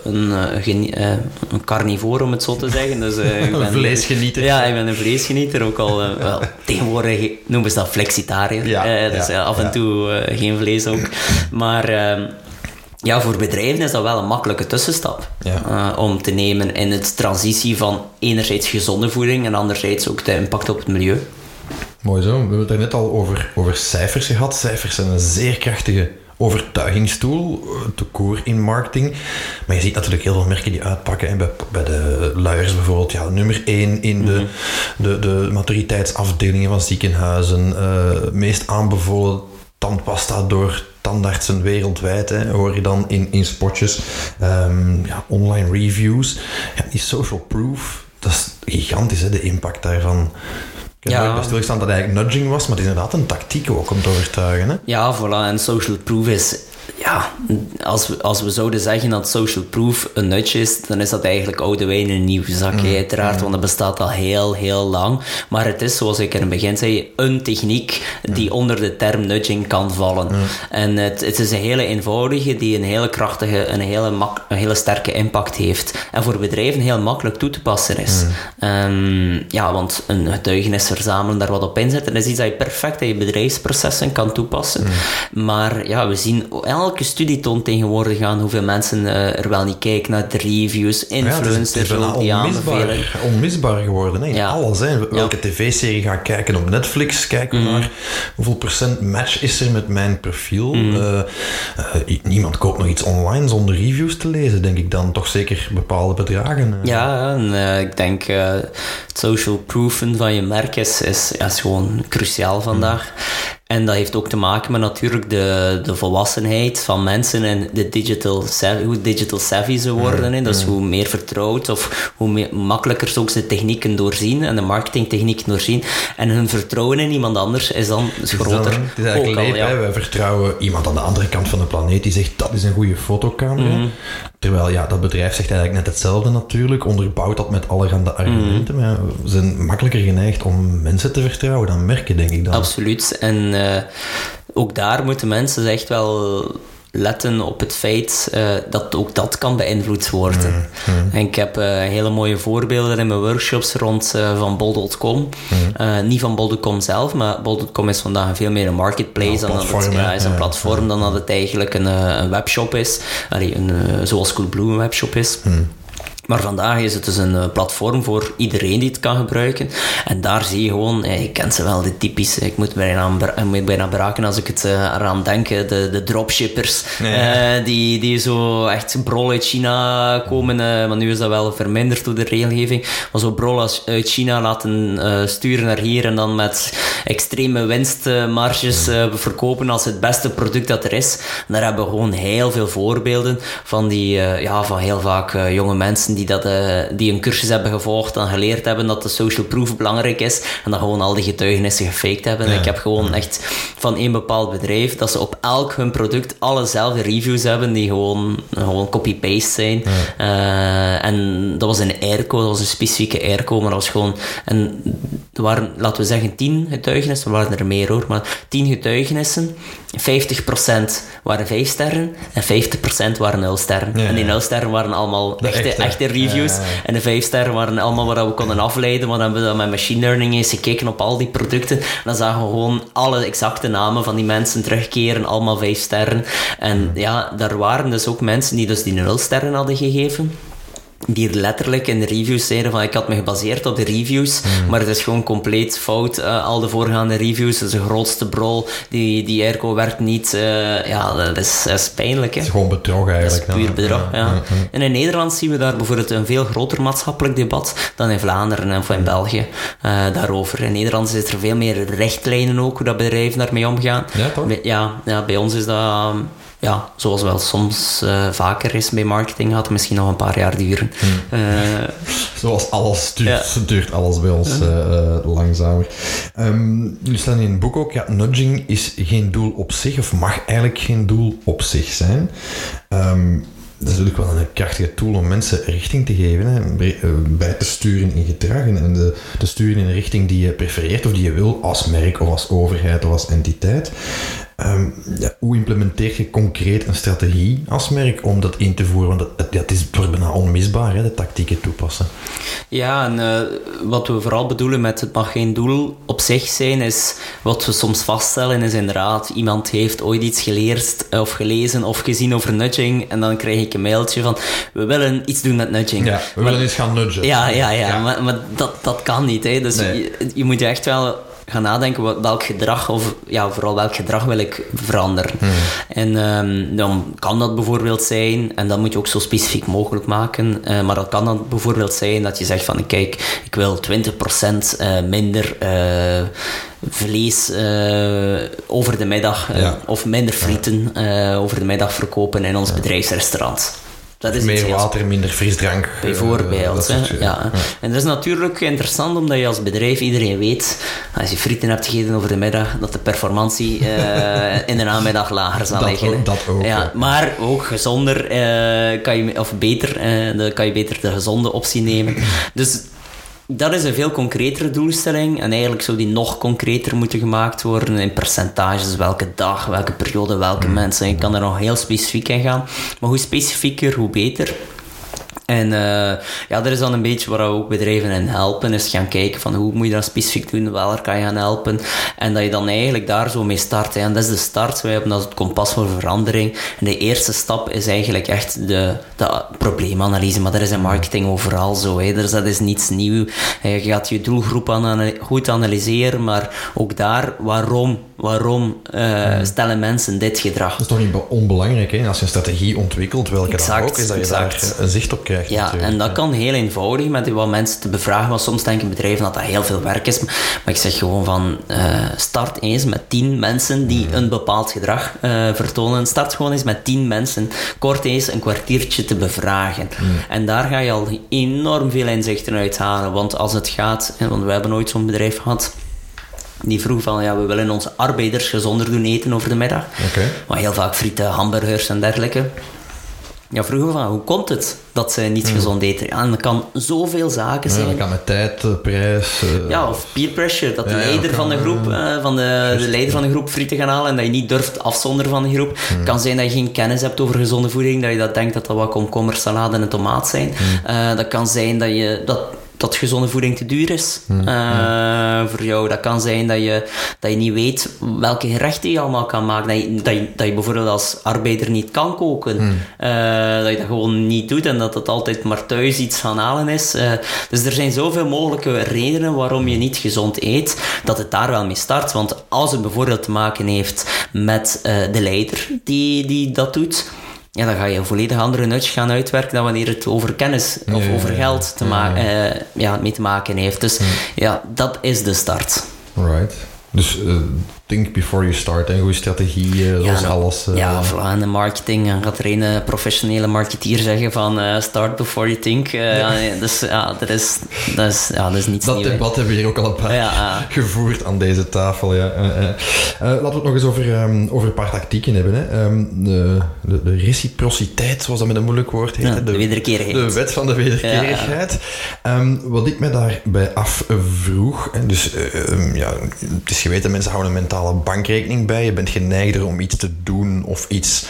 een, een carnivore, om het zo te zeggen. Dus, ik Een *laughs* ben, vleesgenieter. Ja, ik ben een vleesgenieter. Ook al, wel, tegenwoordig noemen ze dat flexitariër. Ja, dus af en toe geen vlees ook. *laughs* Maar... ja, voor bedrijven is dat wel een makkelijke tussenstap Ja. eh, om te nemen in het transitie van enerzijds gezonde voeding en anderzijds ook de impact op het milieu. Mooi zo. We hebben het er net al over, over cijfers gehad. Cijfers zijn een zeer krachtige overtuigingstoel, eh, te koer in marketing. Maar je ziet natuurlijk heel veel merken die uitpakken. En bij, bij de luiers bijvoorbeeld, ja, nummer 1 in de, de, de maturiteitsafdelingen van ziekenhuizen. eh, meest aanbevolen tandpasta door tandartsen wereldwijd, hè, hoor je dan in, in spotjes. Ehm, ja, online reviews. Ja, die social proof, dat is gigantisch, hè, de impact daarvan. Ik heb Ja. nooit stilgestaan dat het eigenlijk nudging was, maar het is inderdaad een tactiek ook om te overtuigen. Hè? Ja, voilà. En social proof is... Ja, als we, als we zouden zeggen dat social proof een nudge is, dan is dat eigenlijk oude wijn in een nieuw zakje, uiteraard, want dat bestaat al heel, heel lang. Maar het is, zoals ik in het begin zei, een techniek die onder de term nudging kan vallen. En het, het is een hele eenvoudige, die een hele krachtige, een hele, mak, een hele sterke impact heeft. En voor bedrijven heel makkelijk toe te passen is. Ehm, ja, want een getuigenis verzamelen, daar wat op inzetten, is iets dat je perfect in je bedrijfsprocessen kan toepassen. Maar ja, we zien elke studie toont tegenwoordig aan hoeveel mensen eh, er wel niet kijken naar de reviews, influencers, ja, het is, het is die aanbevelen. onmisbaar geworden. Hè? In Ja. alles. Hè? Welke tv-serie ga ik kijken op Netflix? Kijken Mhm. we naar hoeveel procent match is er met mijn profiel? Mhm. Eh, eh, niemand koopt nog iets online zonder reviews te lezen, denk ik dan. Toch zeker bepaalde bedragen. Ja, en ik denk het social proofen van je merk is, is, gewoon cruciaal vandaag. En dat heeft ook te maken met natuurlijk de, de volwassenheid van mensen en de digital savvy, hoe digital savvy ze worden. hè. Dus hoe meer vertrouwd of hoe meer, makkelijker ze ook de technieken doorzien en de marketingtechnieken doorzien. En hun vertrouwen in iemand anders is dan is, groter. dan, het is eigenlijk al, ja. Wij vertrouwen iemand aan de andere kant van de planeet die zegt dat is een goede fotocamera. Mhm. Terwijl ja, dat bedrijf zegt eigenlijk net hetzelfde natuurlijk, onderbouwt dat met allerhande argumenten. Mhm. Maar we zijn makkelijker geneigd om mensen te vertrouwen dan merken, denk ik dan. Absoluut. En eh, ook daar moeten mensen echt wel letten op het feit eh, dat ook dat kan beïnvloed worden. En ik heb eh, hele mooie voorbeelden in mijn workshops rond van bol.com. Eh, niet van bol.com zelf, maar bol.com is vandaag veel meer een marketplace Ja, dan dat het ja, is een Ja, platform dan dat het eigenlijk een, een webshop is. Allee, een, zoals Coolblue een webshop is. Maar vandaag is het dus een eh, platform voor iedereen die het kan gebruiken. En daar zie je gewoon, eh, je kent ze wel, de typische, ik moet bijna, ik moet bijna braken als ik het eh, eraan denk, eh, de, de dropshippers. Eh, die, die zo echt brol uit China komen, eh, maar nu is dat wel verminderd door de regelgeving. Maar zo brol uit China laten eh, sturen naar hier en dan met extreme winstmarges eh, verkopen als het beste product dat er is. En daar hebben we gewoon heel veel voorbeelden van die, eh, ja, van heel vaak eh, jonge mensen die, dat, eh, die een cursus hebben gevolgd en geleerd hebben dat de social proof belangrijk is en dan gewoon al die getuigenissen gefaked hebben. En ik heb gewoon echt van één bepaald bedrijf dat ze op elk hun product allezelfde reviews hebben die gewoon, gewoon copy-paste zijn. Eh, en dat was een airco, dat was een specifieke airco, maar dat was gewoon... En er waren, laten we zeggen, 10 getuigenissen, er waren er meer hoor, maar 10 getuigenissen, 50% waren 5 sterren en 50% waren 0 sterren. Ja, en die. 0 sterren waren allemaal De echte, echte. Reviews. En de 5 sterren waren allemaal waar we konden afleiden, want dan hebben we dan met machine learning eens gekeken op al die producten. En dan zagen we gewoon alle exacte namen van die mensen terugkeren, allemaal 5 sterren. En ja, daar waren dus ook mensen die dus die 0 sterren hadden gegeven die er letterlijk in de reviews zeiden van ik had me gebaseerd op de reviews, maar het is gewoon compleet fout. eh, al de voorgaande reviews, dat is de grootste brol, die, die airco werkt niet. eh, ja, dat is, dat is pijnlijk. Hè? Het is gewoon bedrog Dat is eigenlijk. puur bedrog, ja. En in Nederland zien we daar bijvoorbeeld een veel groter maatschappelijk debat dan in Vlaanderen en in België eh, daarover. In Nederland is er veel meer richtlijnen ook, hoe dat bedrijven daarmee omgaan. Ja, toch? Bij- Ja, ja, bij ons is dat... Ja, zoals wel soms eh, vaker is bij marketing, gaat het misschien nog een paar jaar duren. Hmm. Eh, *laughs* Zoals alles duurt, *laughs* duurt alles bij ons eh, langzamer. Ehm jullie staan in het boek ook, ja, nudging is geen doel op zich, of mag eigenlijk geen doel op zich zijn. Ehm, dat is natuurlijk wel een krachtige tool om mensen richting te geven, hè, bij, te sturen in gedrag en en de, te sturen in een richting die je prefereert of die je wil als merk of als overheid of als entiteit. Ehm, ja, hoe implementeer je concreet een strategie als merk om dat in te voeren? Want dat, het is bijna onmisbaar, hè, de tactieken toepassen. Ja, en eh, wat we vooral bedoelen met het mag geen doel op zich zijn, is wat we soms vaststellen, is inderdaad, iemand heeft ooit iets geleerd eh, of gelezen of gezien over nudging en dan krijg ik een mailtje van, we willen iets doen met nudging. Ja, we willen eens gaan nudgen. Ja, ja, ja, maar, maar dat, dat kan niet. Hè. Dus Nee. je, je moet je echt wel gaan nadenken wat- welk gedrag, of ja, vooral welk gedrag wil ik veranderen. En ehm, dan kan dat bijvoorbeeld zijn, en dat moet je ook zo specifiek mogelijk maken, eh, maar dat kan dan bijvoorbeeld zijn dat je zegt van kijk, ik wil 20% eh, minder eh, vlees over de middag, Ja. of minder frieten over de middag verkopen in ons bedrijfsrestaurant. Dat is Meer water, minder frisdrank. eh, Bijvoorbeeld. hè. ja. En dat is natuurlijk interessant omdat je als bedrijf iedereen weet, als je frieten hebt gegeten over de middag, dat de performantie eh, *laughs* in de namiddag lager zal Dat liggen. ook- dat ook, Ja, ja. maar ook gezonder eh, kan je, of beter, dan kan je beter de gezonde optie nemen. *laughs* Dus dat is een veel concretere doelstelling en eigenlijk zou die nog concreter moeten gemaakt worden in percentages, welke dag, welke periode, welke mensen. Je kan er nog heel specifiek in gaan, maar hoe specifieker, hoe beter. En uh, ja, dat is dan een beetje waar we ook bedrijven in helpen, is gaan kijken van hoe moet je dat specifiek doen, waar kan je gaan helpen. En dat je dan eigenlijk daar zo mee start. En dat is de start, wij hebben dat het kompas voor verandering. En de eerste stap is eigenlijk echt de, de probleemanalyse, maar dat is in marketing overal zo. Hè. Dus dat is niets nieuws. Je gaat je doelgroep goed analyseren, maar ook daar, waarom waarom uh, stellen mensen dit gedrag? Dat is toch niet onbelangrijk, hè? Als je een strategie ontwikkelt, welke exact, dan ook, is dat je daar een zicht op krijgt. Ja, en dat kan heel eenvoudig met wat mensen te bevragen. Want soms denken bedrijven dat dat heel veel werk is. Maar ik zeg gewoon van, uh, start eens met tien mensen die een bepaald gedrag uh, vertonen. Start gewoon eens met tien mensen, kort eens een kwartiertje te bevragen. En daar ga je al enorm veel inzichten uithalen. Want als het gaat, want we hebben ooit zo'n bedrijf gehad die vroeg van, ja, we willen onze arbeiders gezonder doen eten over de middag. Okay. Maar heel vaak frieten, hamburgers en dergelijke. Ja, vroegen van, hoe komt het dat ze niet hmm. gezond eten? Ja, en dat kan zoveel zaken zijn. Ja, dat kan met tijd, eh, prijs... Uh, ja, of peer pressure. Dat de leider van de groep, uh, van de, de, leider van de groep frieten gaan halen en dat je niet durft afzonderen van de groep. Het hmm. kan zijn dat je geen kennis hebt over gezonde voeding, dat je dat denkt dat dat wat komkommer, salade en tomaat zijn. Hmm. dat kan zijn dat je... Dat, dat gezonde voeding te duur is mm, uh, voor jou. Dat kan zijn dat je, dat je niet weet welke gerechten je allemaal kan maken. Dat je, dat je, dat je bijvoorbeeld als arbeider niet kan koken. Mm. Uh, dat je dat gewoon niet doet en dat het altijd maar thuis iets gaan halen is. Uh, dus er zijn zoveel mogelijke redenen waarom je niet gezond eet, dat het daar wel mee start. Want als het bijvoorbeeld te maken heeft met de leider die, die dat doet ja, dan ga je een volledig andere nudge gaan uitwerken dan wanneer het over kennis of over geld te ma uh, ja, mee te maken heeft. Dus ja, dat is de start. Right. Dus uh, think before you start. Een goede strategie, uh, zoals ja, alles. Uh, ja, in de marketing gaat er een professionele marketeer zeggen van start before you think. Ja. Dus ja, dat is, dat is, ja, dat is Dat debat hebben we hier ook al een paar ja, *laughs* gevoerd aan deze tafel. Ja. laten we het nog eens over, um, over een paar tactieken hebben. Hè. Um, de, de, de, reciprociteit, zoals dat met een moeilijk woord heet. de, de wederkerigheid. De wet van de wederkerigheid. Um, wat ik me daarbij afvroeg, en dus ja, het is geweten, mensen houden een bankrekening bij. Je bent geneigder om iets te doen of iets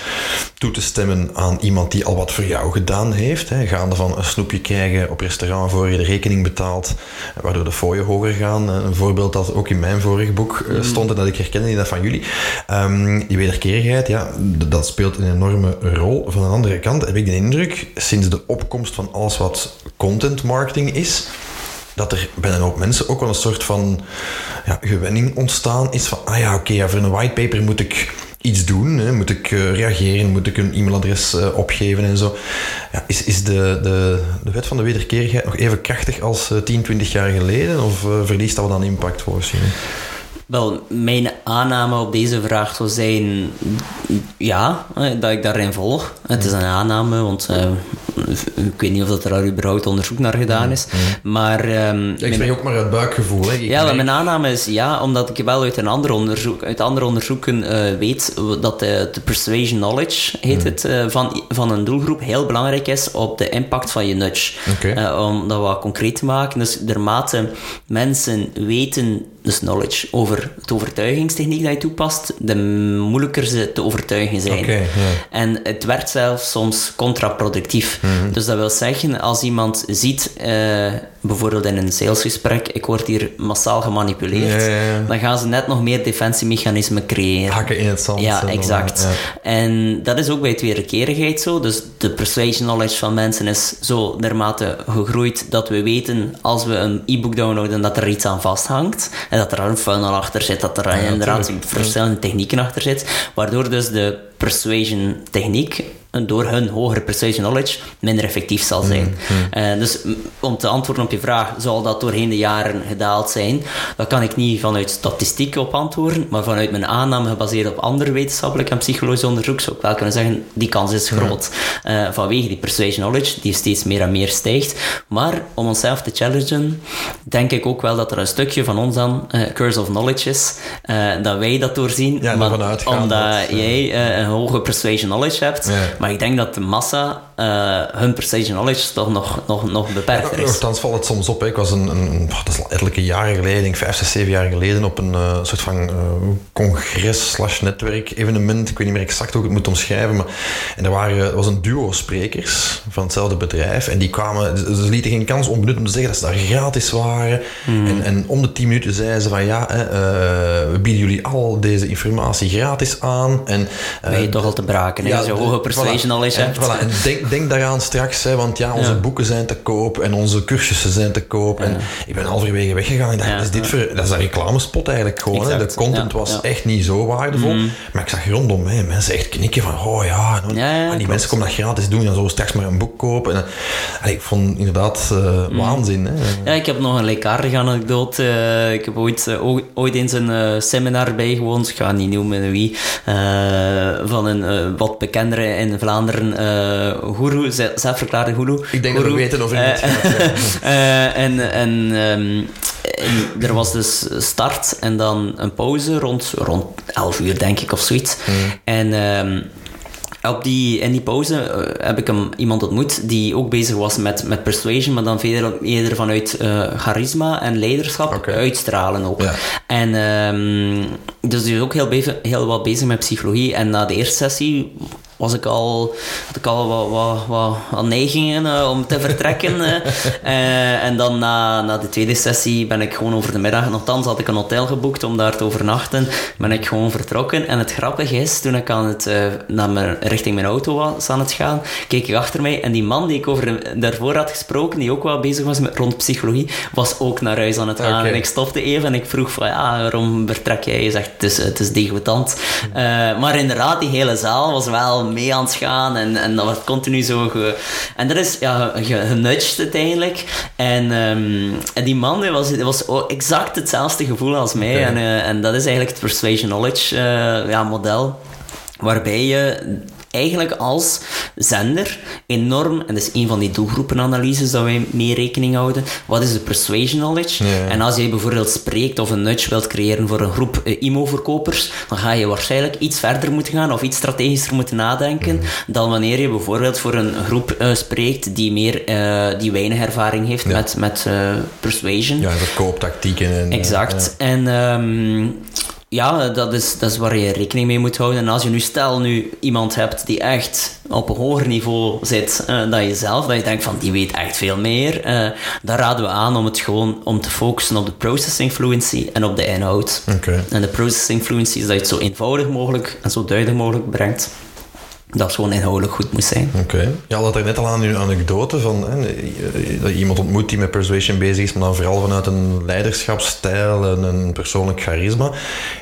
toe te stemmen aan iemand die al wat voor jou gedaan heeft. Hè. Gaande van een snoepje krijgen op restaurant voor je de rekening betaalt, waardoor de fooien hoger gaan. Een voorbeeld dat ook in mijn vorige boek eh, mm. stond en dat ik herkende in dat van jullie. Um, die wederkerigheid, ja, dat speelt een enorme rol. Van een andere kant heb ik de indruk, sinds de opkomst van alles wat content marketing is, dat er bij een hoop mensen ook wel een soort van ja, gewenning ontstaan is van, ah ja, oké, voor een whitepaper moet ik iets doen, hè, moet ik uh, reageren, moet ik een e-mailadres uh, opgeven en zo. Ja, is is de, de, de wet van de wederkerigheid nog even krachtig als uh, 10, 20 jaar geleden of verliest dat dan impact je? Wel, mijn aanname op deze vraag zou zijn ja, dat ik daarin volg. Het is een aanname, want ik weet niet of dat er überhaupt onderzoek naar gedaan is. Maar, um, ik spreek ook maar uit buikgevoel. Hè. ja, mijn aanname is ja, omdat ik wel uit een ander onderzoek, uit andere onderzoeken uh, weet dat de, de, persuasion knowledge, heet het, uh, van, van een doelgroep heel belangrijk is op de impact van je nudge. Okay. om dat wat concreet te maken. Dus naarmate mensen weten dus knowledge over het overtuigingstechniek dat je toepast, de moeilijker ze te overtuigen zijn. Okay, En het werkt zelfs soms contraproductief. Mhm. Dus dat wil zeggen, als iemand ziet, uh, bijvoorbeeld in een salesgesprek, ik word hier massaal gemanipuleerd, dan gaan ze net nog meer defensiemechanismen creëren. Hakken in het zand. Ja, exact. En dat is ook bij tweekerigheid zo. Dus de persuasion knowledge van mensen is zo dermate gegroeid dat we weten, als we een e-book downloaden, dat er iets aan vasthangt. En dat er een funnel achter zit, dat er inderdaad verschillende technieken achter zit. Waardoor dus de persuasion techniek door hun hogere persuasion knowledge minder effectief zal zijn. Mm, mm. Eh, dus om te antwoorden op je vraag, zal dat doorheen de jaren gedaald zijn? Dat kan ik niet vanuit statistiek op antwoorden, maar vanuit mijn aanname gebaseerd op andere wetenschappelijk en psychologisch onderzoek zou ik wel kunnen zeggen, die kans is groot. Uh, vanwege die persuasion knowledge, die steeds meer en meer stijgt. Maar om onszelf te challengen, denk ik ook wel dat er een stukje van ons dan uh, curse of knowledge is, dat wij dat doorzien. Ja, maar omdat jij een hoge persuasion knowledge hebt, Maar ik denk dat de massa uh, hun prestige knowledge toch nog, nog, nog beperkter is. Nochtans valt het soms op. Hè. Ik was een, een, dat is al jaren geleden, denk vijf, zes, zeven jaar geleden, op een uh, soort van uh, congres slash netwerk evenement. Ik weet niet meer exact hoe ik het moet omschrijven. Maar, en er, waren, er was een duo sprekers van hetzelfde bedrijf. En die kwamen, ze lieten geen kans onbenut om te zeggen dat ze daar gratis waren. Hmm. En, en om de tien minuten zeiden ze van ja, hè, we bieden jullie al deze informatie gratis aan. En, ben je toch al te braken, ja, zo hoge persuasion en, voilà, en denk, denk daaraan straks, hè, want ja, onze boeken zijn te koop en onze cursussen zijn te koop. En ik ben halverwege weggegaan en dacht, is dit voor, dat is een reclamespot eigenlijk gewoon. Hè. De content was echt niet zo waardevol. Mm. Maar ik zag rondom mij mensen echt knikken van, oh ja, en die mensen komen dat gratis doen en zo straks maar een boek kopen. En, ik vond inderdaad uh, waanzin. Hè. Ja, ik heb nog een leekkaardige anekdote. Uh, ik heb ooit, uh, ooit eens een seminar bijgewoond, ik ga niet noemen wie, van een wat bekendere in Vlaanderen guru, zelfverklaarde guru. Ik denk dat we weten of ik uh, *laughs* en, en, um, en er was dus start en dan een pauze rond, rond 11 uur, denk ik, of zoiets. Mm. En... Um, op die, in die pauze uh, heb ik hem, iemand ontmoet die ook bezig was met, met persuasion, maar dan eerder, eerder vanuit uh, charisma en leiderschap okay. uitstralen ook. Ja. En um, dus die is ook heel, heel wat bezig met psychologie. En na de eerste sessie was ik al, had ik al wat, wat, wat, wat neigingen uh, om te vertrekken. uh, *laughs* en dan na, na de tweede sessie ben ik gewoon over de middag, nogthans had ik een hotel geboekt om daar te overnachten, ben ik gewoon vertrokken. En het grappige is, toen ik aan het, uh, naar mijn, richting mijn auto was aan het gaan, keek ik achter mij en die man die ik over daarvoor had gesproken, die ook wel bezig was met, rond psychologie, was ook naar huis aan het gaan. Okay. En ik stopte even en ik vroeg van, ja, waarom vertrek jij? Je zegt, het is, het is degoutant. maar inderdaad, die hele zaal was wel mee aan het gaan en, en dat wordt continu zo ge... En dat is ja, genudged uiteindelijk. En, um, en die man was, was exact hetzelfde gevoel als mij. Okay. En, uh, en dat is eigenlijk het persuasion knowledge uh, ja, model. Waarbij je eigenlijk als zender enorm, en dat is een van die doelgroepenanalyses dat wij mee rekening houden, wat is de persuasion knowledge? Ja. En als jij bijvoorbeeld spreekt of een nudge wilt creëren voor een groep uh, IMO-verkopers, dan ga je waarschijnlijk iets verder moeten gaan of iets strategischer moeten nadenken mm. dan wanneer je bijvoorbeeld voor een groep uh, spreekt die meer, uh, die weinig ervaring heeft ja. met, met persuasion. Ja, verkooptactieken. En, exact. En um, ja, dat is, dat is waar je rekening mee moet houden. En als je nu stel nu iemand hebt die echt op een hoger niveau zit uh, dan jezelf, dat je denkt van die weet echt veel meer, uh, dan raden we aan om het gewoon om te focussen op de processing fluency en op de inhoud. Okay. En de processing fluency is dat je het zo eenvoudig mogelijk en zo duidelijk mogelijk brengt dat het gewoon inhoudelijk goed moest zijn. Oké. Okay. Ja, dat er net al aan uw anekdote van hè, dat je iemand ontmoet die met persuasion bezig is, maar dan vooral vanuit een leiderschapsstijl en een persoonlijk charisma.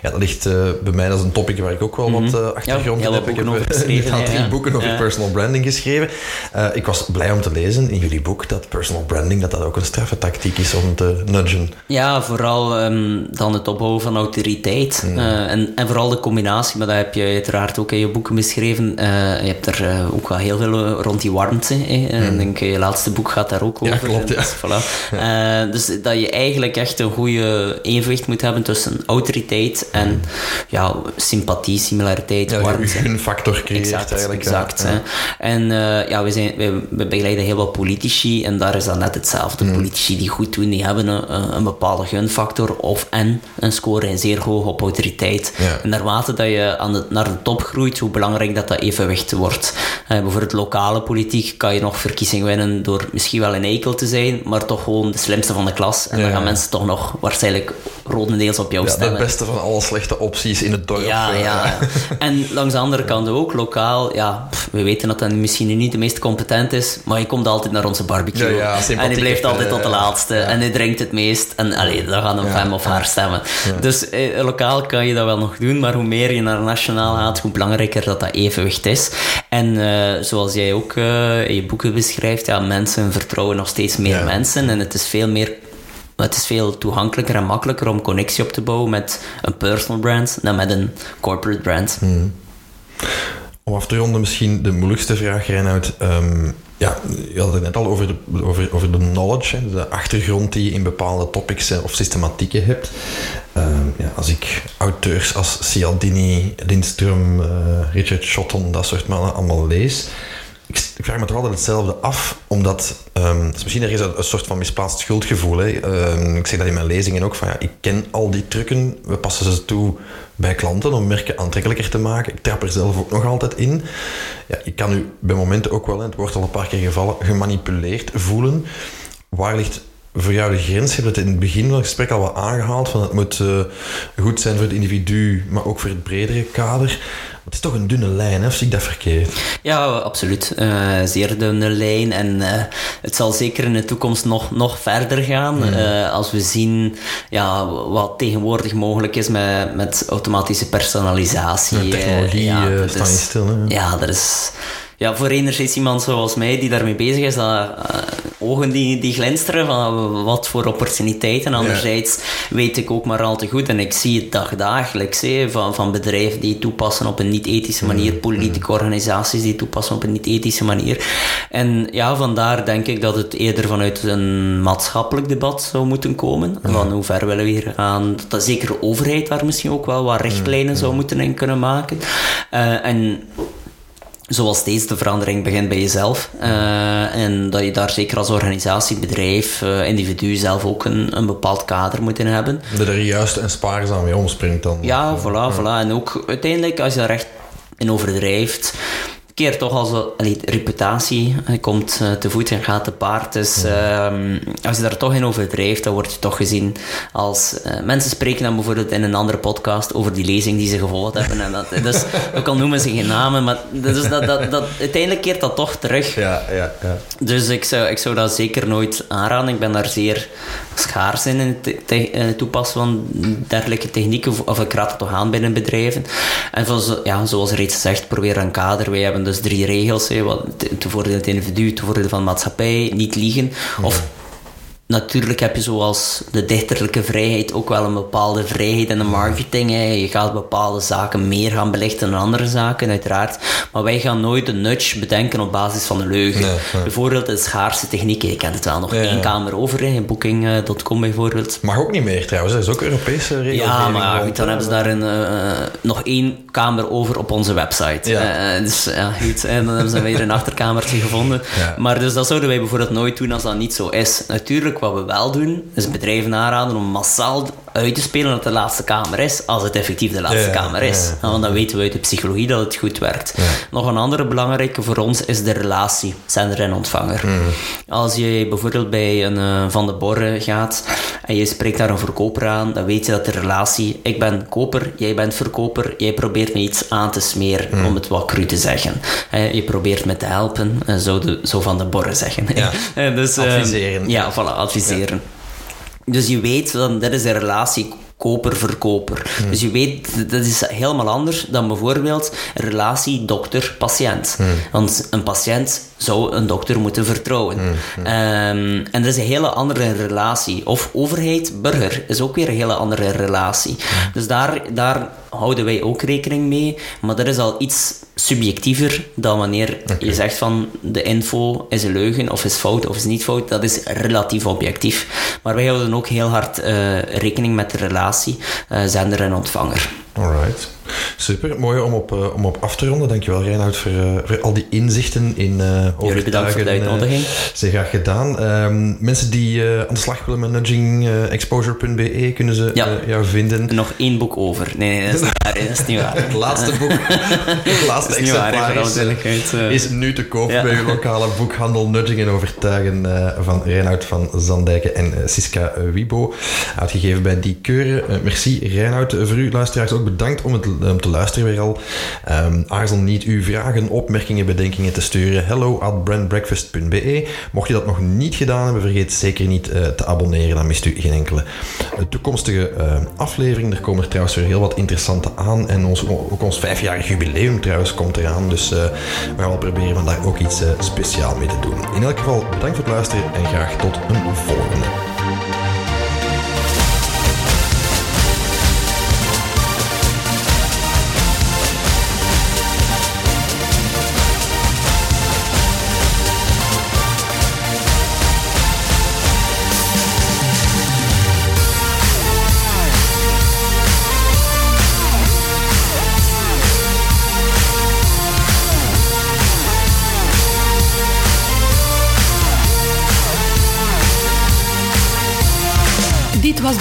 Ja, dat ligt uh, bij mij, dat is een topic waar ik ook wel wat uh, achtergrond ja, in heb. Ik heb over geschreven, *laughs* ja, drie boeken over personal branding geschreven. Uh, ik was blij om te lezen in jullie boek dat personal branding dat dat ook een straffe tactiek is om te nudgen. Ja, vooral um, dan het opbouwen van autoriteit. Mm. en, en vooral de combinatie, maar dat heb je uiteraard ook in je boeken beschreven je hebt er uh, ook wel heel veel rond die warmte. Hè. En mm. ik denk, je laatste boek gaat daar ook over. Ja, klopt, ja. Dus, voilà. *laughs* ja. dus dat je eigenlijk echt een goede evenwicht moet hebben tussen autoriteit en mm. ja, sympathie, similariteit, ja, warmte. Een factor creëert exact, eigenlijk. Exact. En ja, we, zijn, we, we, begeleiden heel wat politici en daar is dat net hetzelfde. Mm. Politici die goed doen, die hebben een, een bepaalde gunfactor of en een score zeer hoog op autoriteit. En naarmate dat je aan de, naar de top groeit, hoe belangrijk dat dat wordt. Uh, bijvoorbeeld lokale politiek kan je nog verkiezingen winnen door misschien wel een eikel te zijn, maar toch gewoon de slimste van de klas. En ja, dan gaan mensen toch nog waarschijnlijk rodendeels op jou ja, stemmen. De beste van alle slechte opties in het dorp. Ja, ja. *laughs* en langs de andere kant ook, lokaal, ja, pff, we weten dat dat misschien niet de meest competent is, maar je komt altijd naar onze barbecue. Ja, en hij blijft altijd tot de laatste. En hij drinkt het meest. En allee, dan gaan we hem of haar stemmen. Dus eh, lokaal kan je dat wel nog doen, maar hoe meer je naar nationaal gaat, hoe belangrijker dat dat evenwicht is. En uh, zoals jij ook uh, in je boeken beschrijft, ja, mensen vertrouwen nog steeds meer ja. mensen. En het is veel meer het is veel toegankelijker en makkelijker om connectie op te bouwen met een personal brand dan met een corporate brand. Hmm. Om af te ronden misschien de moeilijkste vraag, Reinhard. Um, ja, je had het net al over de, over, de knowledge, de achtergrond die je in bepaalde topics of systematieken hebt. Ehm, ja, als ik auteurs als Cialdini, Lindström, uh, Richard Shotton, dat soort mannen allemaal lees, ik, vraag me toch altijd hetzelfde af, omdat is misschien ergens een, een, soort van misplaatst schuldgevoel. Hè. Um, ik zeg dat in mijn lezingen ook, van ja, ik ken al die trucken, we passen ze toe bij klanten om merken aantrekkelijker te maken. Ik trap er zelf ook nog altijd in. Ja, ik kan u bij momenten ook wel, het wordt al een paar keer gevallen, gemanipuleerd voelen. Waar ligt voor jou de grens? Je hebt het in het begin van het gesprek al wat aangehaald, van het moet uh, goed zijn voor het individu, maar ook voor het bredere kader. Het is toch een dunne lijn, hè? of zie ik dat verkeerd? Ja, absoluut. Uh, zeer dunne lijn. En uh, het zal zeker in de toekomst nog, nog verder gaan. Mm. Uh, als we zien ja, wat tegenwoordig mogelijk is met, met automatische personalisatie. De technologie ja, staat niet stil. Hè? Ja, dat is ja, voor enerzijds iemand zoals mij die daarmee bezig is, dat, ogen die, die glinsteren van wat voor opportuniteiten. Anderzijds ja. weet ik ook maar al te goed, en ik zie het dagdagelijks, hè, van, van bedrijven die toepassen op een niet-ethische manier, mm, politieke mm. organisaties die toepassen op een niet-ethische manier. En ja, vandaar denk ik dat het eerder vanuit een maatschappelijk debat zou moeten komen. Van hoe ver willen we hier gaan? Dat zeker de overheid daar misschien ook wel wat richtlijnen mm, zou moeten in kunnen maken. Uh, en zoals deze, de verandering begint bij jezelf. Uh, en dat je daar zeker als organisatie, bedrijf, uh, individu zelf ook een, een bepaald kader moet in hebben. Dat er juist en spaarzaam mee omspringt dan. Ja, voilà, voilà. En ook uiteindelijk, als je daar echt in overdrijft, keer toch als een reputatie. Hij komt uh, te voet en gaat te paard. Dus uh, als je daar toch in overdrijft, dan word je toch gezien als... Uh, mensen spreken dan bijvoorbeeld in een andere podcast over die lezing die ze gevolgd hebben. En dat, dus, *laughs* ook al noemen ze geen namen, maar dus dat, dat, dat, uiteindelijk keert dat toch terug. Ja, ja, ja. Dus ik zou, ik zou dat zeker nooit aanraden. Ik ben daar zeer schaars in, in het, te, in het toepassen van dergelijke technieken. Of ik raad het toch aan binnen bedrijven. En van, ja, zoals reeds gezegd, probeer een kader. Wij hebben dus drie regels. Hè, wat, te voordeel het individu, te voordeel van de maatschappij, niet liegen. Of natuurlijk heb je zoals de dichterlijke vrijheid ook wel een bepaalde vrijheid in de marketing. Hè. Je gaat bepaalde zaken meer gaan belichten dan andere zaken, uiteraard. Maar wij gaan nooit een nudge bedenken op basis van de leugen. Nee, nee. Bijvoorbeeld de schaarse technieken. Je kent het wel nog ja, één ja. kamer over, in booking.com bijvoorbeeld. Mag ook niet meer trouwens, dat is ook Europese regels. Ja, maar goed, dan hebben ze daar een, uh, nog één kamer over op onze website. Ja. Uh, dus ja, goed, en dan hebben ze weer een achterkamertje gevonden. Maar dus dat zouden wij bijvoorbeeld nooit doen als dat niet zo is. Natuurlijk wat we wel doen, is bedrijven aanraden om massaal uit te spelen dat de laatste kamer is, als het effectief de laatste ja, kamer is. Ja, ja, Want dan weten we uit de psychologie dat het goed werkt. Nog een andere belangrijke voor ons is de relatie, zender en ontvanger. Mm. Als je bijvoorbeeld bij een uh, Van de Borre gaat en je spreekt daar een verkoper aan, dan weet je dat de relatie, ik ben koper, jij bent verkoper, jij probeert me iets aan te smeren, mm. om het wat cru te zeggen. je probeert me te helpen, zo, de, zo Van de Borre zeggen. *laughs* dus, adviseren. ja, voilà, adviseren. Dus je weet, dan, dit is een relatie koper-verkoper. Hmm. Dus je weet, dat is helemaal anders dan bijvoorbeeld een relatie dokter-patiënt. Hmm. Want een patiënt zou een dokter moeten vertrouwen. Hmm. Um, en dat is een hele andere relatie. Of overheid-burger is ook weer een hele andere relatie. Dus daar, daar houden wij ook rekening mee. Maar dat is al iets subjectiever dan wanneer okay. je zegt van de info is een leugen of is fout of is niet fout. Dat is relatief objectief. Maar wij houden ook heel hard uh, rekening met de relatie uh, zender en ontvanger. Alright. Super, mooi om op, uh, om op af te ronden. Dankjewel Reinhard voor, uh, voor al die inzichten in uh, Jullie bedankt voor de uitnodiging. Zeer graag gedaan. Um, mensen die aan de slag willen met nudgingexposure.be kunnen ze ja. jou vinden. Nog één boek over. Nee, nee dat, is niet waar, dat is niet waar. *laughs* Het laatste boek, *laughs* het laatste exemplaar is, is, nu te koop ja. bij uw lokale boekhandel Nudging en Overtuigen van Reinhard van Zandijken en Siska Wibo. Uitgegeven bij Die Keuren. merci Reinhard. Voor u luisteraars ook bedankt om het om te luisteren weer al. Um, aarzel niet uw vragen, opmerkingen, bedenkingen te sturen. Hello at brandbreakfast.be. Mocht je dat nog niet gedaan hebben, vergeet zeker niet uh, te abonneren. Dan mist u geen enkele toekomstige uh, aflevering. Er komen er trouwens weer heel wat interessante aan. En ons, ook ons vijfjarig jubileum trouwens komt eraan. Dus uh, we gaan wel proberen van daar ook iets speciaal mee te doen. In elk geval bedankt voor het luisteren en graag tot een volgende.